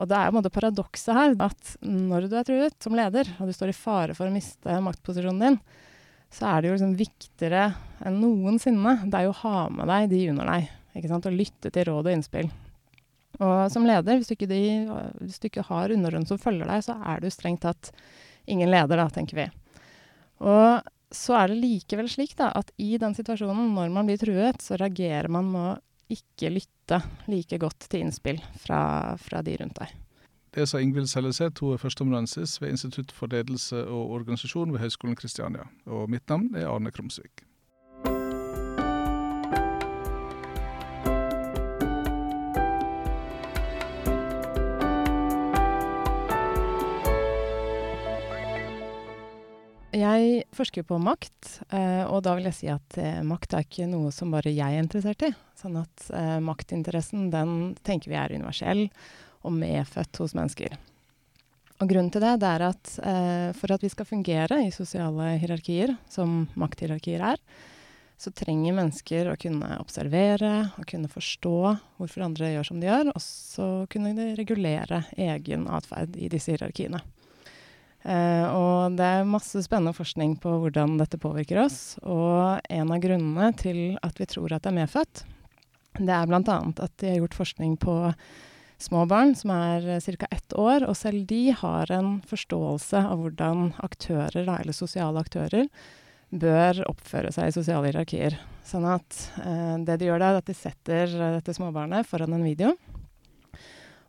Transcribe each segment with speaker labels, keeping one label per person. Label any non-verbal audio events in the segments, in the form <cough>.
Speaker 1: Og det er jo en måte paradokset her at når du er truet som leder, og du står i fare for å miste maktposisjonen din, så er det jo liksom viktigere enn noensinne det er jo å ha med deg de under deg. ikke sant? Og lytte til råd og innspill. Og som leder, hvis du ikke, de, hvis du ikke har underordnede som følger deg, så er du strengt tatt ingen leder, da, tenker vi. Og så er det likevel slik da, at i den situasjonen, når man blir truet, så reagerer man med å ikke lytte like godt til innspill fra, fra de rundt deg.
Speaker 2: Det sa Ingvild Selleseth, hun er førsteamanuensis ved Institutt for ledelse og organisasjon ved Høgskolen Kristiania. Og mitt navn er Arne Krumsvik.
Speaker 1: Jeg forsker på makt, eh, og da vil jeg si at eh, makt er ikke noe som bare jeg er interessert i. Sånn at eh, maktinteressen, den tenker vi er universell og medfødt hos mennesker. Og grunnen til det, det er at for at vi skal fungere i sosiale hierarkier, som makthierarkier er, så trenger mennesker å kunne observere og kunne forstå hvorfor andre gjør som de gjør, og så kunne de regulere egen atferd i disse hierarkiene. Uh, og det er masse spennende forskning på hvordan dette påvirker oss. Og en av grunnene til at vi tror at det er medfødt, det er bl.a. at de har gjort forskning på små barn som er uh, ca. ett år, og selv de har en forståelse av hvordan aktører, eller sosiale aktører, bør oppføre seg i sosiale hierarkier. Sånn at uh, det de gjør da, er at de setter dette småbarnet foran en video.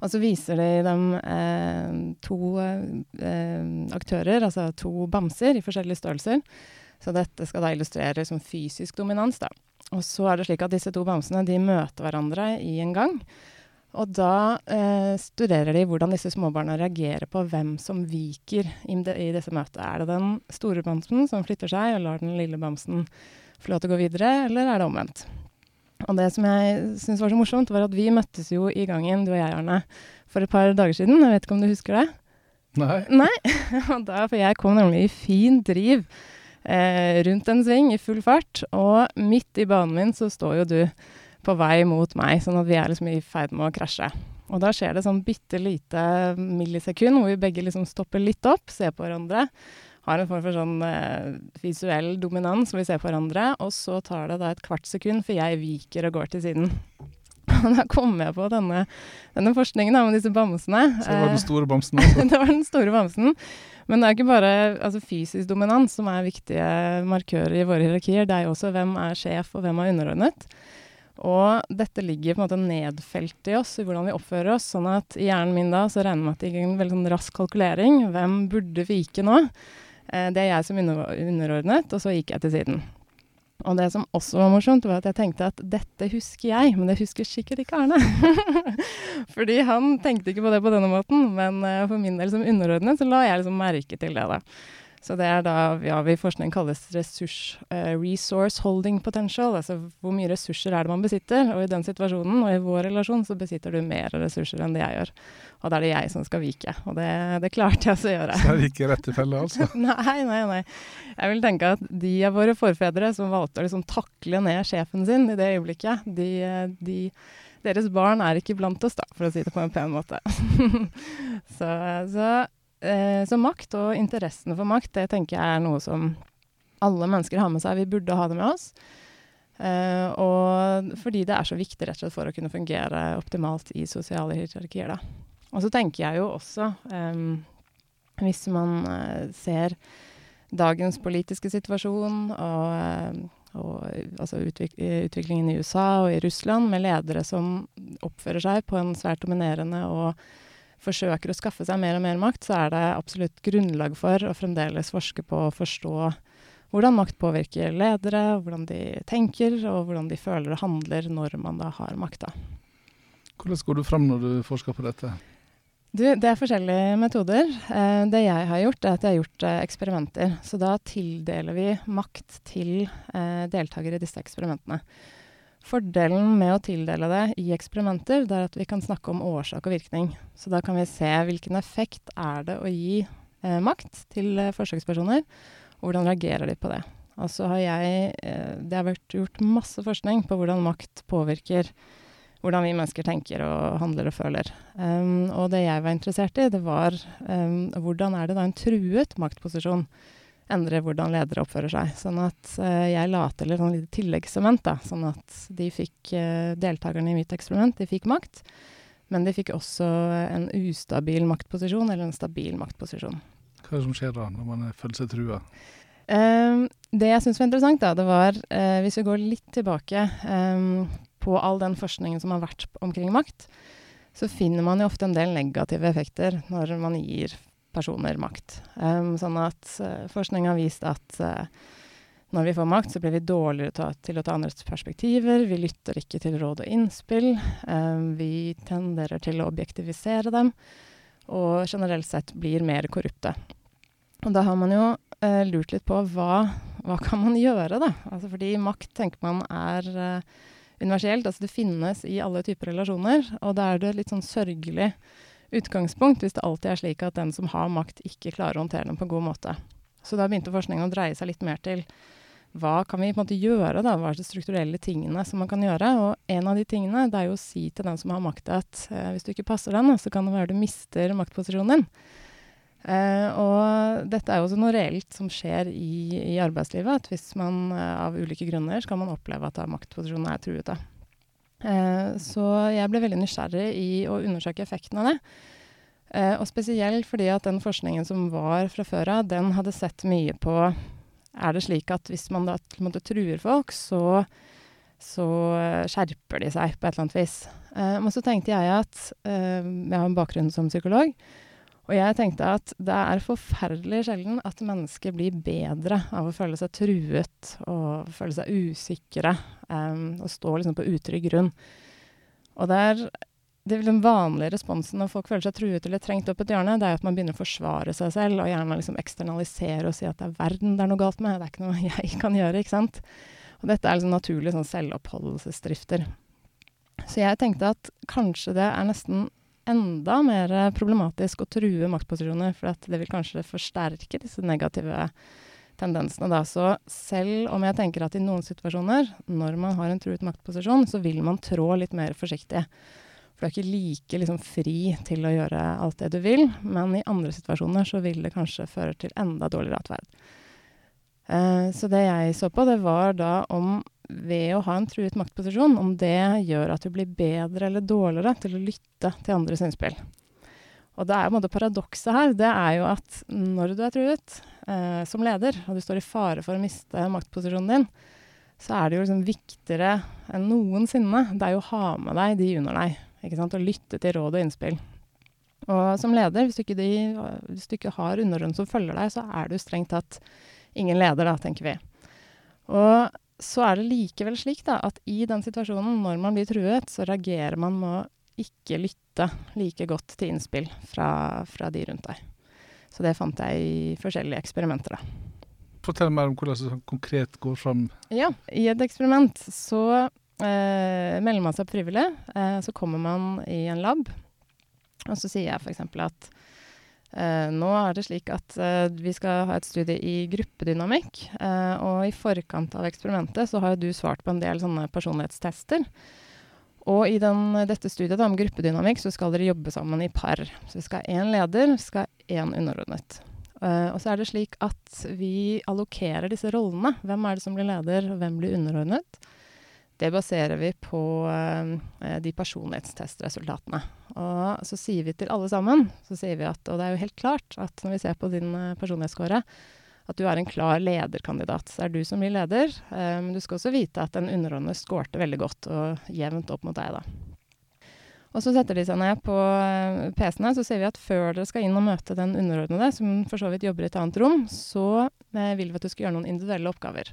Speaker 1: Og så viser de dem eh, to eh, aktører, altså to bamser i forskjellige størrelser. Så dette skal da illustrere som fysisk dominans, da. Og så er det slik at disse to bamsene de møter hverandre i en gang. Og da eh, studerer de hvordan disse småbarna reagerer på hvem som viker i, de, i disse møtene. Er det den store bamsen som flytter seg og lar den lille bamsen få lov til å gå videre, eller er det omvendt? Og det som jeg syns var så morsomt, var at vi møttes jo i gangen, du og jeg, Arne, for et par dager siden. Jeg vet ikke om du husker det?
Speaker 2: Nei.
Speaker 1: Nei? <laughs> Og da, for jeg kom nemlig i fin driv eh, rundt en sving i full fart, og midt i banen min så står jo du på vei mot meg, sånn at vi er liksom i ferd med å krasje. Og da skjer det sånn bitte lite millisekund hvor vi begge liksom stopper litt opp, ser på hverandre har en form for sånn eh, visuell dominans hvor vi ser på hverandre, og så tar det da et kvart sekund før jeg viker og går til siden. <laughs> Og da kom jeg på denne, denne forskningen da, med disse bamsene.
Speaker 2: Så det var den store bamsen? også? <laughs>
Speaker 1: det var den store bamsen. Men det er ikke bare altså, fysisk dominans som er viktige markører i våre hierarkier. Det er jo også hvem er sjef, og hvem er underordnet. Og dette ligger på en måte nedfelt i oss, i hvordan vi oppfører oss. Sånn at i hjernen min da så regner jeg med at det gikk en veldig sånn rask kalkulering. Hvem burde vike nå? Eh, det er jeg som underordnet, og så gikk jeg til siden. Og det som også var morsomt, var at jeg tenkte at dette husker jeg, men det husker sikkert ikke Arne. <laughs> Fordi han tenkte ikke på det på denne måten, men uh, for min del som underordnet, så la jeg liksom merke til det, da. Så det er da ja, vi i forskning kalles ressurs, uh, resource holding potential. Altså hvor mye ressurser er det man besitter. Og i den situasjonen og i vår relasjon så besitter du mer ressurser enn det jeg gjør. Og da er det jeg som skal vike. Og det, det klarte jeg å gjøre.
Speaker 2: Så det er ikke rett i felle, altså? <laughs>
Speaker 1: nei, nei, nei. Jeg vil tenke at de av våre forfedre som valgte å liksom takle ned sjefen sin i det øyeblikket, de, de deres barn er ikke blant oss, da, for å si det på en pen måte. <laughs> så, så så makt og interessen for makt, det tenker jeg er noe som alle mennesker har med seg. Vi burde ha det med oss. Eh, og fordi det er så viktig rett og slett for å kunne fungere optimalt i sosiale hierarkier. Da. Og så tenker jeg jo også, eh, hvis man eh, ser dagens politiske situasjon og, eh, og altså utvik utviklingen i USA og i Russland, med ledere som oppfører seg på en svært dominerende og forsøker å skaffe seg mer og mer makt, så er det absolutt grunnlag for å fremdeles forske på å forstå hvordan makt påvirker ledere, hvordan de tenker, og hvordan de føler og handler når man da har makta.
Speaker 2: Hvordan går du fram når du forsker på dette?
Speaker 1: Du, det er forskjellige metoder. Eh, det jeg har gjort, er at jeg har gjort eh, eksperimenter. Så da tildeler vi makt til eh, deltakere i disse eksperimentene. Fordelen med å tildele det i eksperimenter, det er at vi kan snakke om årsak og virkning. Så da kan vi se hvilken effekt er det å gi eh, makt til eh, forsøkspersoner, og hvordan reagerer de på det. Og så har jeg eh, Det har vært gjort masse forskning på hvordan makt påvirker hvordan vi mennesker tenker og handler og føler. Um, og det jeg var interessert i, det var um, hvordan er det da en truet maktposisjon endrer hvordan ledere oppfører seg. Sånn at uh, jeg la til et sånn lite tilleggssement, da, sånn at de fikk, uh, deltakerne i mitt eksperiment de fikk makt. Men de fikk også en ustabil maktposisjon eller en stabil maktposisjon.
Speaker 2: Hva er det som skjer da, når man føler seg trua?
Speaker 1: Um, det jeg syns var interessant, da, det var uh, Hvis vi går litt tilbake um, på all den forskningen som har vært omkring makt, så finner man jo ofte en del negative effekter når man gir personer makt. Um, sånn at uh, forskning har vist at uh, når vi får makt, så blir vi dårligere ta, til å ta andres perspektiver. Vi lytter ikke til råd og innspill. Um, vi tenderer til å objektivisere dem. Og generelt sett blir mer korrupte. Og da har man jo uh, lurt litt på hva, hva kan man <laughs> gjøre, da? Altså fordi makt tenker man er universelt. Altså det finnes i alle typer relasjoner. Og da er det litt sånn sørgelig utgangspunkt hvis det alltid er slik at den som har makt, ikke klarer å håndtere den på en god måte. Så da begynte forskningen å dreie seg litt mer til hva kan vi på en måte gjøre, da? Hva er de strukturelle tingene som man kan gjøre? Og en av de tingene det er jo å si til den som har makt at eh, hvis du ikke passer den, så kan det være du mister maktposisjonen din. Eh, og dette er jo også noe reelt som skjer i, i arbeidslivet. At hvis man eh, av ulike grunner skal man oppleve at maktposisjonen er truet. Eh, så jeg ble veldig nysgjerrig i å undersøke effekten av det. Eh, og spesielt fordi at den forskningen som var fra før av, den hadde sett mye på Er det slik at hvis man da måte, truer folk, så, så eh, skjerper de seg på et eller annet vis. Eh, men så tenkte jeg at Jeg har en bakgrunn som psykolog. Og jeg tenkte at det er forferdelig sjelden at mennesker blir bedre av å føle seg truet og føle seg usikre um, og stå liksom på utrygg grunn. Og det er, det er den vanlige responsen når folk føler seg truet eller trengt opp et hjørne, det er at man begynner å forsvare seg selv og gjerne liksom eksternalisere og si at det er verden det er noe galt med, det er ikke noe <laughs> jeg kan gjøre. ikke sant? Og dette er liksom naturlige sånn selvoppholdelsesdrifter. Så jeg tenkte at kanskje det er nesten enda mer problematisk å true maktposisjoner, for det vil kanskje forsterke disse negative tendensene. Da. Så selv om jeg tenker at i noen situasjoner, når man har en truet maktposisjon, så vil man trå litt mer forsiktig. For du er ikke like liksom, fri til å gjøre alt det du vil, men i andre situasjoner så vil det kanskje føre til enda dårligere atferd. Uh, så det jeg så på, det var da om ved å ha en truet maktposisjon, om det gjør at du blir bedre eller dårligere til å lytte til andres innspill. Og det er jo paradokset her, det er jo at når du er truet eh, som leder, og du står i fare for å miste maktposisjonen din, så er det jo liksom viktigere enn noensinne det er jo å ha med deg de under deg. ikke sant, Og lytte til råd og innspill. Og som leder, hvis du ikke, de, hvis du ikke har underordnede som følger deg, så er du strengt tatt ingen leder, da, tenker vi. Og så er det likevel slik da, at i den situasjonen, når man blir truet, så reagerer man med å ikke lytte like godt til innspill fra, fra de rundt deg. Så det fant jeg i forskjellige eksperimenter. da.
Speaker 2: Fortell mer om hvordan det sånn konkret går fram.
Speaker 1: Ja, I et eksperiment så eh, melder man seg frivillig. Eh, så kommer man i en lab, og så sier jeg f.eks. at nå er det slik at uh, vi skal ha et studie i gruppedynamikk. Uh, og i forkant av eksperimentet så har jo du svart på en del sånne personlighetstester. Og i den, dette studiet da, om gruppedynamikk så skal dere jobbe sammen i par. Så vi skal ha én leder, vi skal ha én underordnet. og så er det slik at vi allokerer disse rollene. Hvem er det som blir leder, og hvem blir underordnet? Det baserer vi på eh, de personlighetstestresultatene. Og så sier vi til alle sammen, så sier vi at, og det er jo helt klart at når vi ser på din personlighetsskåre, personlighetsscore, at du er en klar lederkandidat. Så det er du som blir leder, uh, men du skal også vite at den underordnede skårte veldig godt og jevnt opp mot deg, da. Og så setter de seg ned på PC-ene, så sier vi at før dere skal inn og møte den underordnede, som for så vidt jobber i et annet rom, så vil vi at du skal gjøre noen individuelle oppgaver.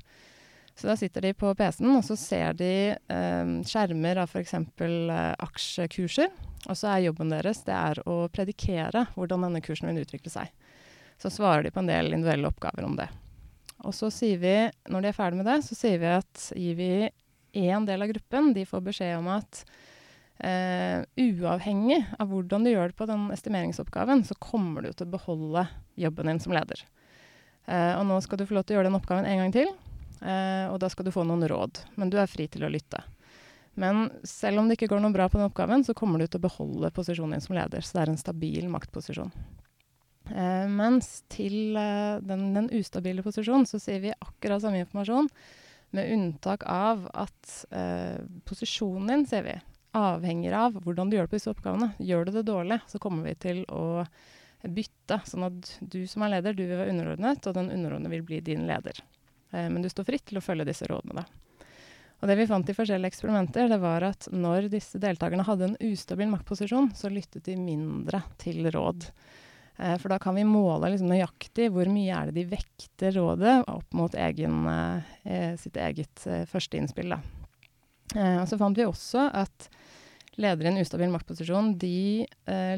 Speaker 1: Så da sitter de på PC-en, og så ser de eh, skjermer av f.eks. Eh, aksjekurser. Og så er jobben deres det er å predikere hvordan denne kursen vil utvikle seg. Så svarer de på en del individuelle oppgaver om det. Og så sier vi, når de er ferdig med det, så sier vi at gir vi én del av gruppen, de får beskjed om at eh, uavhengig av hvordan du gjør det på den estimeringsoppgaven, så kommer du til å beholde jobben din som leder. Eh, og nå skal du få lov til å gjøre den oppgaven en gang til. Eh, og da skal du få noen råd. Men du er fri til å lytte. Men selv om det ikke går noe bra på den oppgaven, så kommer du til å beholde posisjonen din som leder. Så det er en stabil maktposisjon. Eh, mens til eh, den, den, ustabile posisjonen så sier vi akkurat samme informasjon, med unntak av at eh, posisjonen din, sier vi, avhenger av hvordan du gjør det på disse oppgavene. Gjør du det dårlig, så kommer vi til å bytte, sånn at du som er leder, du vil være underordnet, og den underordnede vil bli din leder. Eh, men du står fritt til å følge disse rådene, da. Og det vi fant i forskjellige eksperimenter, det var at når disse deltakerne hadde en ustabil maktposisjon, så lyttet de mindre til råd. Eh, for da kan vi måle liksom nøyaktig hvor mye er det de vekter rådet opp mot egen, eh, sitt eget førsteinnspill. Eh, og så fant vi også at ledere i en ustabil maktposisjon de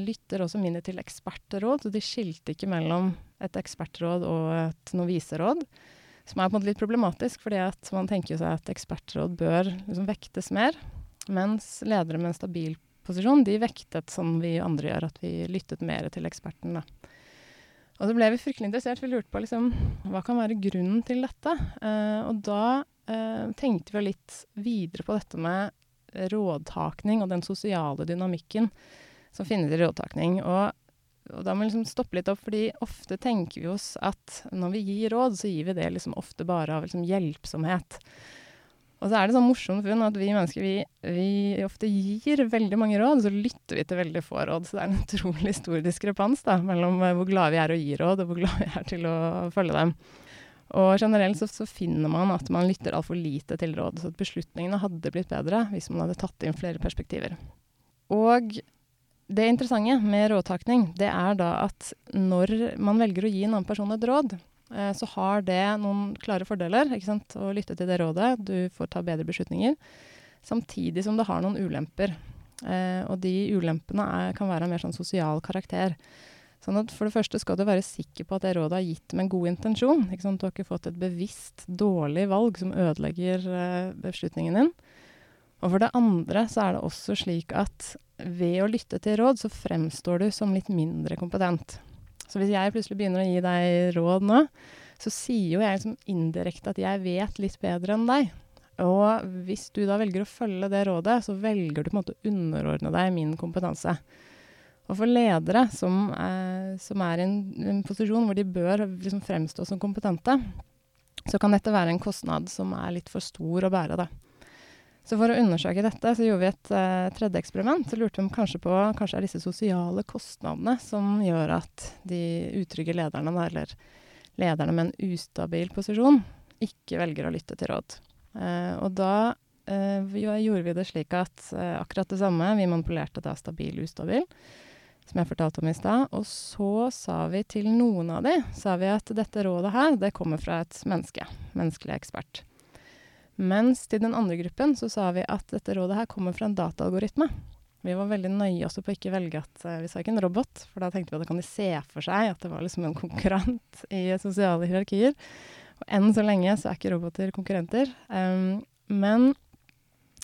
Speaker 1: lytter også mindre til ekspertråd. Så de skilte ikke mellom et ekspertråd og et noviseråd. Som er på en måte litt problematisk, fordi at man tenker seg at ekspertråd bør liksom vektes mer. Mens ledere med en stabil posisjon, de vektet som vi andre gjør, at vi lyttet mer til eksperten. Da. Og så ble vi fryktelig interessert. Vi lurte på liksom, hva kan være grunnen til dette. Uh, og da uh, tenkte vi litt videre på dette med rådtakning og den sosiale dynamikken som finnes i rådtakning. Og, og da må vi liksom stoppe litt opp, fordi ofte tenker vi oss at når vi gir råd, så gir vi det liksom ofte bare av liksom hjelpsomhet. Og så er det sånn morsomt funn at vi mennesker vi, vi, ofte gir veldig mange råd, så lytter vi til veldig få råd. Så det er en utrolig stor diskrepans da, mellom hvor glade vi er å gi råd, og hvor glade vi er til å følge dem. Og generelt så, så, finner man at man lytter altfor lite til råd, så at beslutningene hadde blitt bedre hvis man hadde tatt inn flere perspektiver. Og det interessante med rådtakning, det er da at når man velger å gi en annen person et råd, eh, så har det noen klare fordeler. ikke sant? Å lytte til det rådet. Du får ta bedre beslutninger. Samtidig som det har noen ulemper. Eh, og de ulempene er, kan være av mer sånn sosial karakter. Sånn at For det første skal du være sikker på at det rådet er gitt med en god intensjon. Du har ikke fått et bevisst dårlig valg som ødelegger eh, beslutningen din. Og for det andre så er det også slik at ved å lytte til råd, så fremstår du som litt mindre kompetent. Så hvis jeg plutselig begynner å gi deg råd nå, så sier jo jeg liksom indirekte at jeg vet litt bedre enn deg. Og hvis du da velger å følge det rådet, så velger du på en måte å underordne deg min kompetanse. Og for ledere som, er, som er i en, en, posisjon hvor de bør liksom fremstå som kompetente, så kan dette være en kostnad som er litt for stor å bære. Da. Så for å undersøke dette, så gjorde vi et uh, tredje eksperiment. Så lurte vi kanskje på kanskje er disse sosiale kostnadene som gjør at de utrygge lederne, eller lederne med en ustabil posisjon, ikke velger å lytte til råd. Uh, og da uh, gjorde vi det slik at akkurat det samme, vi manipulerte da stabil, ustabil som jeg fortalte om i stad. Og så sa vi til noen av de sa vi at dette rådet her, det kommer fra et menneske. Menneskelig ekspert. Mens til den andre gruppen så sa vi at dette rådet her kommer fra en dataalgoritme. Vi var veldig nøye også på å ikke velge at uh, vi sa ikke en robot, for da tenkte vi at da kan de se for seg at det var liksom en konkurrent i sosiale hierarkier. Og enn så lenge så er ikke roboter konkurrenter. Um, men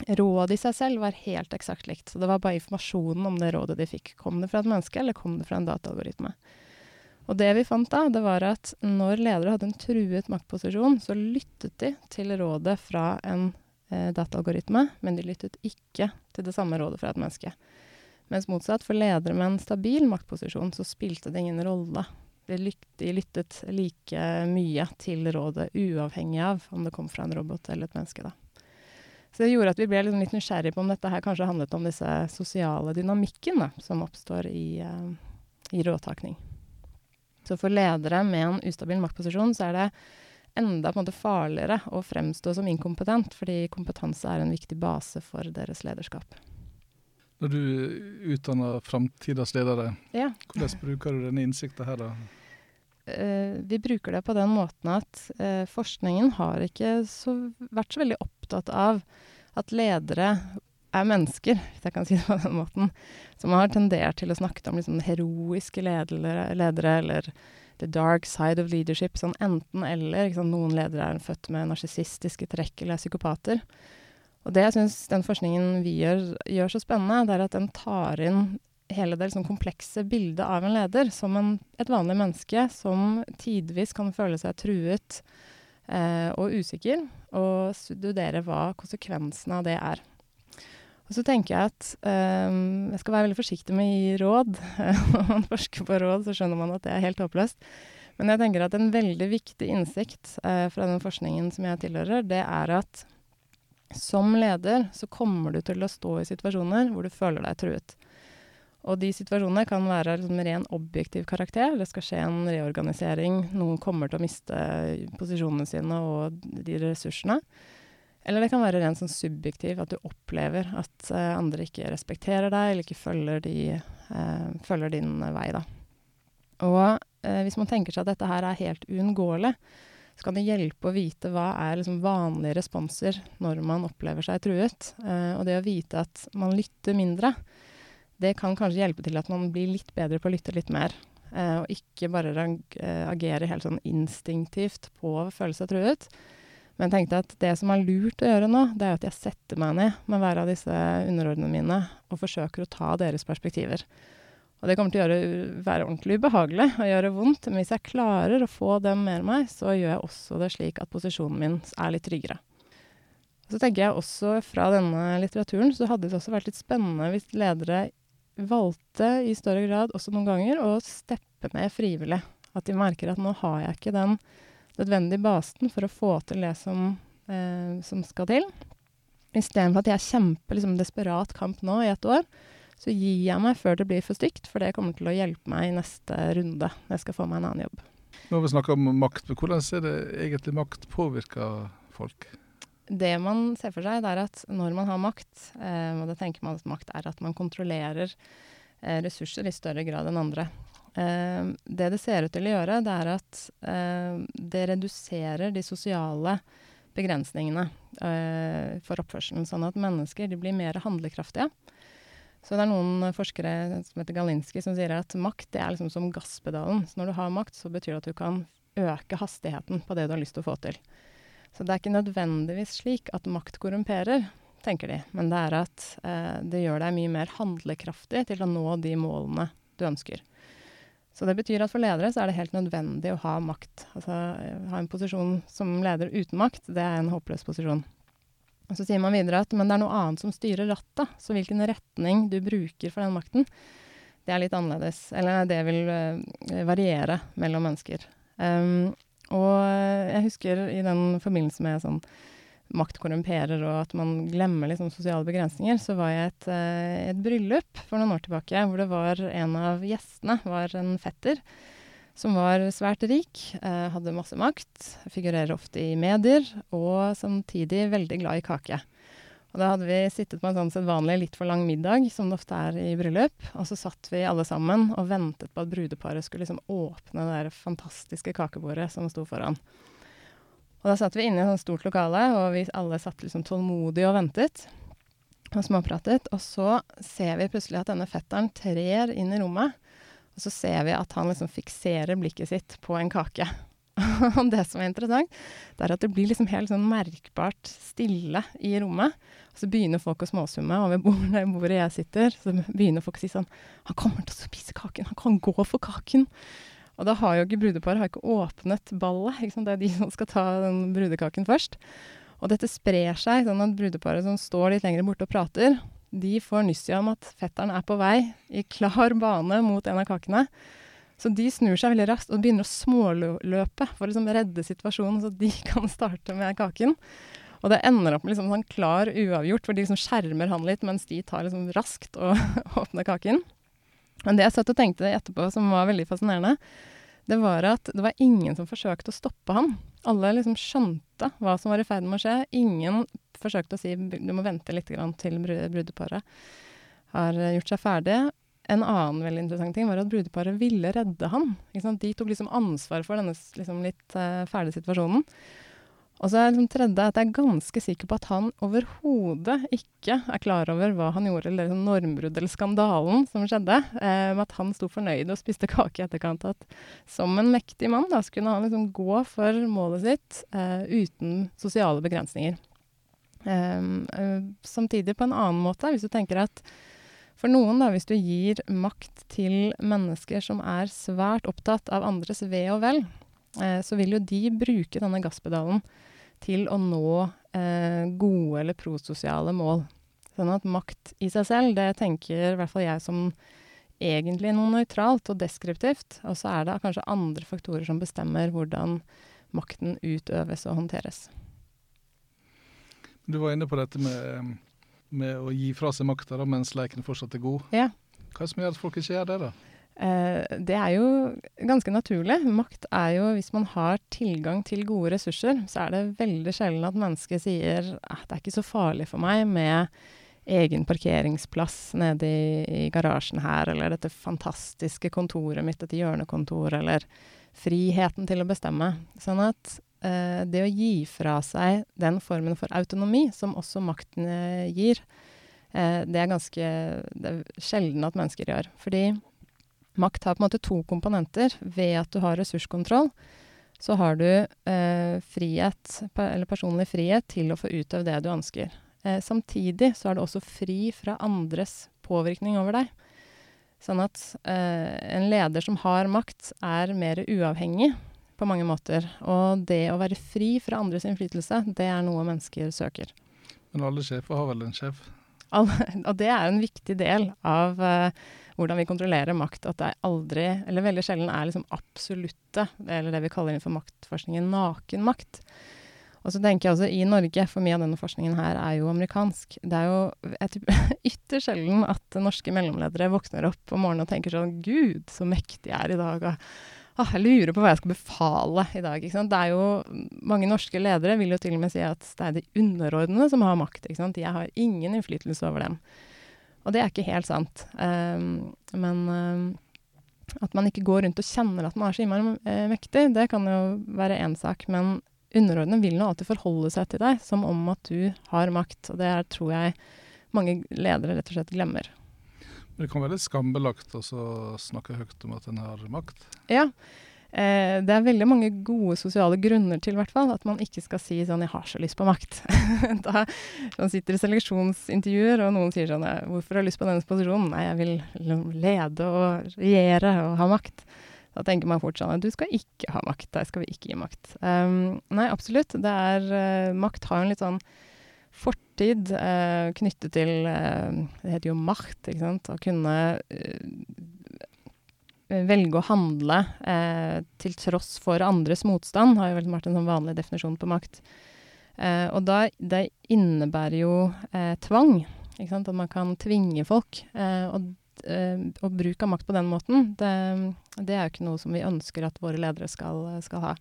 Speaker 1: rådet i seg selv var helt eksakt likt. Så det var bare informasjonen om det rådet de fikk. Kom det fra et menneske, eller kom det fra en dataalgoritme? Og det vi fant da, det var at når ledere hadde en truet maktposisjon, så lyttet de til rådet fra en eh, dataalgoritme, men de lyttet ikke til det samme rådet fra et menneske. Mens motsatt, for ledere med en stabil maktposisjon, så spilte det ingen rolle. De, lyt, de lyttet like mye til rådet, uavhengig av om det kom fra en robot eller et menneske. da. Så det gjorde at vi ble liksom litt nysgjerrige på om dette her kanskje handlet om disse sosiale dynamikkene som oppstår i, uh, i rådtakning. Så for ledere med en ustabil maktposisjon så er det enda på en måte farligere å fremstå som inkompetent, fordi kompetanse er en viktig base for deres lederskap.
Speaker 2: Når du utdanner framtidas ledere,
Speaker 1: ja.
Speaker 2: hvordan bruker du denne innsikten her da?
Speaker 1: Uh, vi bruker det på den måten at uh, forskningen har ikke så, vært så veldig opptatt av at ledere er mennesker, hvis jeg kan si det på den måten. Som har tendert til å snakke om liksom, heroiske ledere, ledere, eller the dark side of leadership. Sånn enten-eller. Noen ledere er født med narsissistiske trekk eller er psykopater. Og det jeg syns den forskningen vi gjør, gjør så spennende, det er at den tar inn hele det liksom, komplekse bildet av en leder som en, et vanlig menneske som tidvis kan føle seg truet eh, og usikker, og studere hva konsekvensene av det er. Og så tenker jeg at um, jeg skal være veldig forsiktig med å gi råd. <laughs> Når man forsker på råd, så skjønner man at det er helt håpløst. Men jeg tenker at en veldig viktig innsikt uh, fra den forskningen som jeg tilhører, det er at som leder så kommer du til å stå i situasjoner hvor du føler deg truet. Og de situasjonene kan være liksom ren objektiv karakter. Det skal skje en reorganisering. Noen kommer til å miste posisjonene sine og de ressursene. Eller det kan være rent sånn subjektiv, at du opplever at uh, andre ikke respekterer deg, eller ikke følger, de, uh, følger din vei, da. Og uh, hvis man tenker seg at dette her er helt uunngåelig, så kan det hjelpe å vite hva er liksom vanlige responser når man opplever seg truet. og det å vite at man lytter mindre, det kan kanskje hjelpe til at man blir litt bedre på å lytte litt mer. og ikke bare agere helt sånn instinktivt på å føle seg truet. Men jeg tenkte at det som er lurt å gjøre nå, det er at jeg setter meg ned med hver av disse underordnene mine og forsøker å ta deres perspektiver. Og det kommer til å gjøre, være ordentlig ubehagelig og gjøre vondt, men hvis jeg klarer å få dem med meg, så gjør jeg også det slik at posisjonen min er litt tryggere. Så tenker jeg også fra denne litteraturen så hadde det også vært litt spennende hvis ledere valgte i større grad også noen ganger å steppe med frivillig. At de merker at nå har jeg ikke den nødvendige basen for å få til det som, eh, som skal til. Istedenfor at jeg kjemper liksom, desperat kamp nå i et år, så gir jeg meg før det blir for stygt, for det kommer til å hjelpe meg i neste runde når jeg skal få meg en annen jobb.
Speaker 2: Nå har vi snakka om makt, hvordan ser det egentlig makt påvirker folk?
Speaker 1: Det man ser for seg, det er at når man har makt, eh, og da tenker man at makt er at man kontrollerer eh, ressurser i større grad enn andre. Uh, det det ser ut til å gjøre, det er at uh, det reduserer de sosiale begrensningene uh, for oppførselen. Sånn at mennesker blir mer handlekraftige. Så det er noen forskere som heter Galinski som sier at makt det er liksom som gasspedalen. Så når du har makt, så betyr det at du kan øke hastigheten på det du har lyst til å få til. Så det er ikke nødvendigvis slik at makt korrumperer, tenker de. Men det er at det gjør deg mye mer handlekraftig til å nå de målene du ønsker. Så det betyr at for ledere så er det helt nødvendig å ha makt. Altså ha en posisjon som leder uten makt, det er en håpløs posisjon. Og så sier man videre at men det er noe annet som styrer rattet. Så hvilken retning du bruker for den makten, det er litt annerledes. Eller det vil uh, variere mellom mennesker. Um, og jeg husker i den forbindelse med sånn makt korrumperer, og at man glemmer liksom sosiale begrensninger, så var jeg i et, uh, et bryllup for noen år tilbake hvor det var en av gjestene var en fetter som var svært rik, uh, hadde masse makt, figurerer ofte i medier, og samtidig veldig glad i kake. Og da hadde vi sittet på en sånn sedvanlig litt for lang middag, som det ofte er i bryllup. Og så satt vi alle sammen og ventet på at brudeparet skulle liksom åpne det der fantastiske kakebordet som sto foran. Og da satt vi inne i et sånt stort lokale, og vi alle satt liksom tålmodig og ventet. Og småpratet. Og så ser vi plutselig at denne fetteren trer inn i rommet. Og så ser vi at han liksom fikserer blikket sitt på en kake. <laughs> Og det som er interessant, det er at det blir liksom helt sånn merkbart stille i rommet. Og så begynner folk å småsumme, og ved bordet, <laughs> bordet jeg sitter, så begynner folk å si sånn Han kommer til å spise kaken! Han kan gå for kaken! Og da har jo ikke brudeparet ikke åpnet ballet. Ikke det er de som skal ta den brudekaken først. Og dette sprer seg, sånn at brudeparet som står litt lenger borte og prater, de får nyss i om at fetteren er på vei i klar bane mot en av kakene. Så de snur seg veldig raskt og begynner å småløpe for å liksom redde situasjonen, så de <laughs> kan starte med kaken. Og det ender opp med liksom sånn klar uavgjort, hvor de liksom skjermer han litt, mens de tar liksom raskt og <laughs> åpner kaken. Men det jeg satt og tenkte etterpå, som var veldig fascinerende, det var at det var ingen som forsøkte å stoppe ham. Alle liksom skjønte hva som var i ferd med å skje. Ingen forsøkte å si du må vente litt til brudeparet har gjort seg ferdig. En annen veldig interessant ting var at brudeparet ville redde ham. De tok liksom ansvar for denne liksom litt uh, fæle situasjonen. Og så er liksom tredje at jeg er ganske sikker på at han overhodet ikke er klar over hva han gjorde, eller liksom normbruddet eller skandalen som skjedde. Eh, med at han sto fornøyd og spiste kake i etterkant. At som en mektig mann da, så kunne han liksom gå for målet sitt eh, uten sosiale begrensninger. Eh, samtidig på en annen måte, hvis du tenker at for noen, da, hvis du gir makt til mennesker som er svært opptatt av andres ve og vel, så vil jo de bruke denne gasspedalen til å nå eh, gode eller prososiale mål. Sånn at makt i seg selv, det tenker i hvert fall jeg som egentlig noe nøytralt og deskriptivt. Og så er det kanskje andre faktorer som bestemmer hvordan makten utøves og håndteres.
Speaker 2: Du var inne på dette med, med å gi fra seg makta mens leken fortsatt er god.
Speaker 1: Ja.
Speaker 2: Hva er det som gjør at folk ikke gjør det, da?
Speaker 1: Eh, det er jo ganske naturlig. Makt er jo Hvis man har tilgang til gode ressurser, så er det veldig sjelden at mennesket sier at det er ikke så farlig for meg med egen parkeringsplass nede i, i, garasjen her, eller dette fantastiske kontoret mitt, dette hjørnekontoret, eller friheten til å bestemme. Sånn at eh, det å gi fra seg den formen for autonomi som også makten eh, gir, eh, det er ganske det er sjelden at mennesker gjør. Fordi makt har på en måte to komponenter. Ved at du har ressurskontroll, så har du eh, frihet, eller personlig frihet til å få utøve det du ønsker. Eh, samtidig så er du også fri fra andres påvirkning over deg. Sånn at eh, en leder som har makt, er mer uavhengig på mange måter. Og det å være fri fra andres innflytelse, det er noe mennesker søker.
Speaker 2: Men alle sjefer har vel en sjef?
Speaker 1: All, <laughs> og det er en viktig del av eh, hvordan vi kontrollerer makt. At det aldri, eller veldig sjelden, er liksom absolutte, eller det vi kaller innenfor maktforskningen naken makt. Og så tenker jeg også i Norge, for mye av denne forskningen her er jo amerikansk. Det er jo <laughs> ytterst sjelden at norske mellomledere våkner opp om morgenen og tenker sånn Gud, så mektig jeg er i dag. Ah, jeg lurer på hva jeg skal befale i dag. Det er jo, Mange norske ledere vil jo til og med si at det er de underordnede som har makt. Jeg har ingen innflytelse over dem. Og det er ikke helt sant. Um, men um, at man ikke går rundt og kjenner at man er så innmari uh, mektig, det kan jo være én sak. Men underordnede vil nå alltid forholde seg til deg som om at du har makt. Og det er, tror jeg mange ledere rett og slett glemmer.
Speaker 2: Men det kan være litt skambelagt å snakke høyt om at en har makt?
Speaker 1: Ja. Eh, det er veldig mange gode sosiale grunner til hvert fall, at man ikke skal si sånn 'jeg har så lyst på makt'. <laughs> da Man sitter i seleksjonsintervjuer, og noen sier sånn 'hvorfor har du lyst på denne posisjonen'? Nei, jeg vil lede og regjere og ha makt. Da tenker man fort sånn du skal ikke ha makt, deg skal vi ikke gi makt. Um, nei, absolutt. Det er uh, Makt har en litt sånn fortid uh, knyttet til uh, Det heter jo makt, ikke sant. Å kunne velge å handle til tross for andres motstand, har jo vel vært en sånn vanlig definisjon på makt. og da, det innebærer jo tvang. Ikke sant? At man kan tvinge folk. og uh, og bruk av makt på den måten, det, det, er jo ikke noe som vi ønsker at våre ledere skal, skal ha.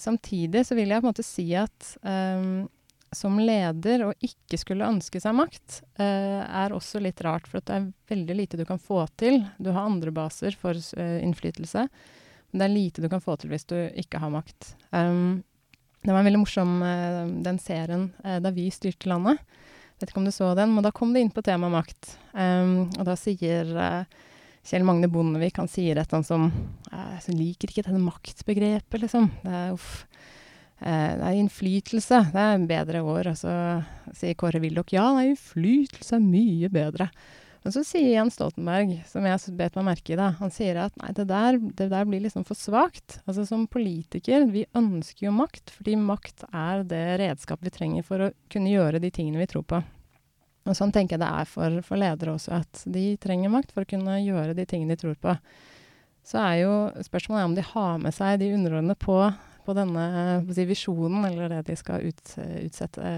Speaker 1: Samtidig så vil jeg på en måte si at um, som leder å ikke skulle ønske seg makt, uh, er også litt rart. For det er veldig lite du kan få til. Du har andre baser for uh, innflytelse. Men det er lite du kan få til hvis du ikke har makt. Um, det var en veldig morsom, uh, den serien da vi styrte landet. Vet ikke om du så den, men da kom det inn på temaet makt. Um, og da sier Kjell Magne Bondevik han sier et eller annet som som liker ikke dette maktbegrepet, liksom. Det er, uff, uh, det er innflytelse. Det er en bedre år. Og så sier Kåre Willoch ja, nei, innflytelse er mye bedre. Men så sier Jens Stoltenberg, som jeg bet meg merke i, da, han sier at nei, det der, det der blir liksom for svakt. Altså som politiker, vi ønsker jo makt, fordi makt er det redskapet vi trenger for å kunne gjøre de tingene vi tror på. Og sånn tenker jeg det er for, for ledere også, at de trenger makt for å kunne gjøre de tingene de tror på. Så er jo spørsmålet om de har med seg de underordnede på, på denne si, visjonen, eller det de skal ut, utsette,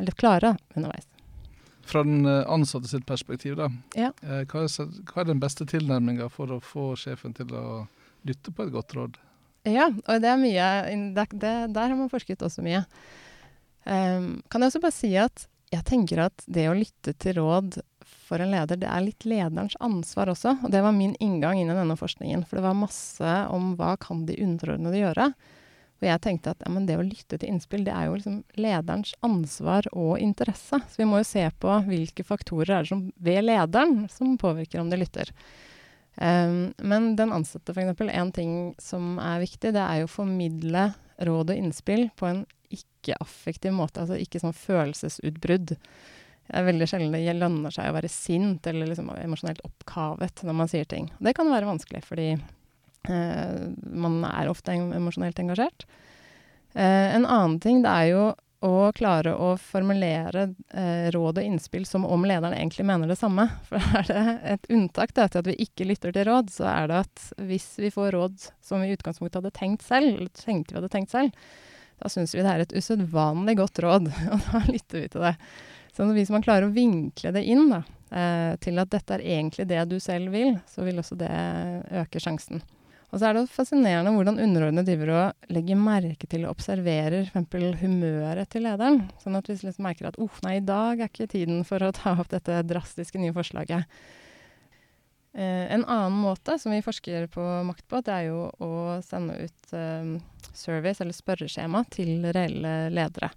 Speaker 1: eller klare underveis.
Speaker 2: Fra den eh, ansatte sitt perspektiv, da.
Speaker 1: Ja.
Speaker 2: Eh, hva, er, hva er den beste tilnærminga for å få sjefen til å lytte på et godt råd?
Speaker 1: Ja, og det er mye det, det, Der har man forsket også mye. Um, kan jeg også bare si at jeg tenker at det å lytte til råd for en leder, det er litt lederens ansvar også. Og det var min inngang inn i denne forskningen. For det var masse om hva kan de underordnede gjøre. Og jeg tenkte at ja, det å lytte til innspill, det er jo liksom lederens ansvar og interesse. Så vi må jo se på hvilke faktorer er det som, ved lederen som påvirker om de lytter. Um, men den ansatte, f.eks. En ting som er viktig, det er jo å formidle råd og innspill på en ikke-affektiv måte. Altså ikke sånn følelsesutbrudd. Det er veldig sjelden det lønner seg å være sint eller liksom emosjonelt oppkavet når man sier ting. Det kan være vanskelig, fordi man er ofte emosjonelt engasjert. Uh, en annen ting det er jo å klare å formulere eh, råd og innspill som om lederen egentlig mener det samme. <laughs> For er det et unntak da, til at vi ikke lytter til råd, så er det at hvis vi får råd som vi i utgangspunktet hadde tenkt selv, tenkte vi hadde tenkt selv, da syns vi det er et usedvanlig godt råd, <laughs> og da lytter vi til det. Så hvis man klarer å vinkle det inn da, eh, til at dette er egentlig det du selv vil, så vil også det øke sjansen. Og så er det fascinerende hvordan underordnede driver og legger merke til og observerer f.eks. humøret til lederen. Sånn at hvis vi liksom merker at uff, nei, i dag er ikke tiden for å ta opp dette drastiske nye forslaget. Eh, en annen måte som vi forsker på makt på, det er jo å sende ut eh, service eller spørreskjema til reelle ledere.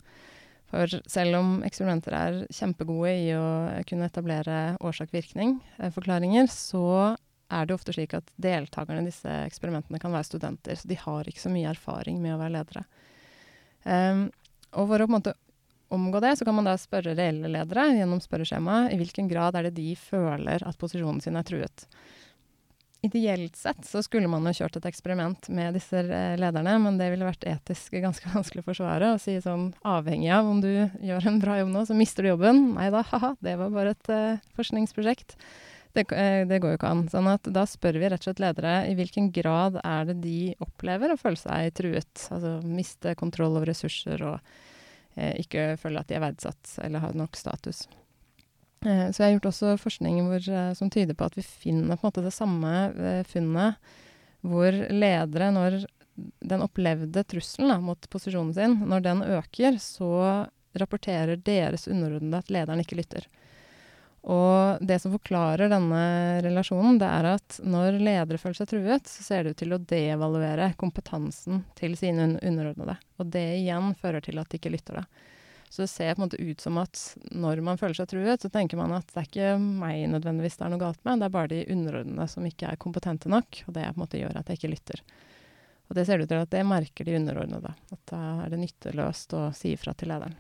Speaker 1: For selv om eksperimenter er kjempegode i å kunne etablere årsak-virkning-forklaringer, så er det ofte slik at deltakerne i disse eksperimentene kan være studenter. Så de har ikke så mye erfaring med å være ledere. Um, og for å på en måte omgå det, så kan man da spørre reelle ledere gjennom spørreskjemaet i hvilken grad er det de føler at posisjonen sin er truet. Ideelt sett så skulle man jo kjørt et eksperiment med disse lederne, men det ville vært etisk ganske <laughs> vanskelig å forsvare. Å si sånn avhengig av om du gjør en bra jobb nå, så mister du jobben. Nei da, ha-ha, det var bare et uh, forskningsprosjekt. Det, eh, det, går jo ikke an. Sånn at da spør vi rett og slett ledere i hvilken grad er det de opplever å føle seg truet. Altså miste kontroll over ressurser og eh, ikke føle at de er verdsatt eller har nok status. Eh, så jeg har gjort også forskning hvor, eh, som tyder på at vi finner på en måte det samme eh, funnet, hvor ledere, når den opplevde trusselen da, mot posisjonen sin, når den øker, så rapporterer deres underordnede at lederen ikke lytter. Og det som forklarer denne relasjonen, det er at når ledere føler seg truet, så ser det ut til å devaluere kompetansen til sine underordnede. Og det igjen fører til at de ikke lytter. det. Så det ser på en måte ut som at når man føler seg truet, så tenker man at det er ikke meg nødvendigvis det er noe galt med, det er bare de underordnede som ikke er kompetente nok. Og det på en måte gjør at jeg ikke lytter. Og det ser det ut til at det merker de underordnede. At da er det nytteløst å si ifra til lederen.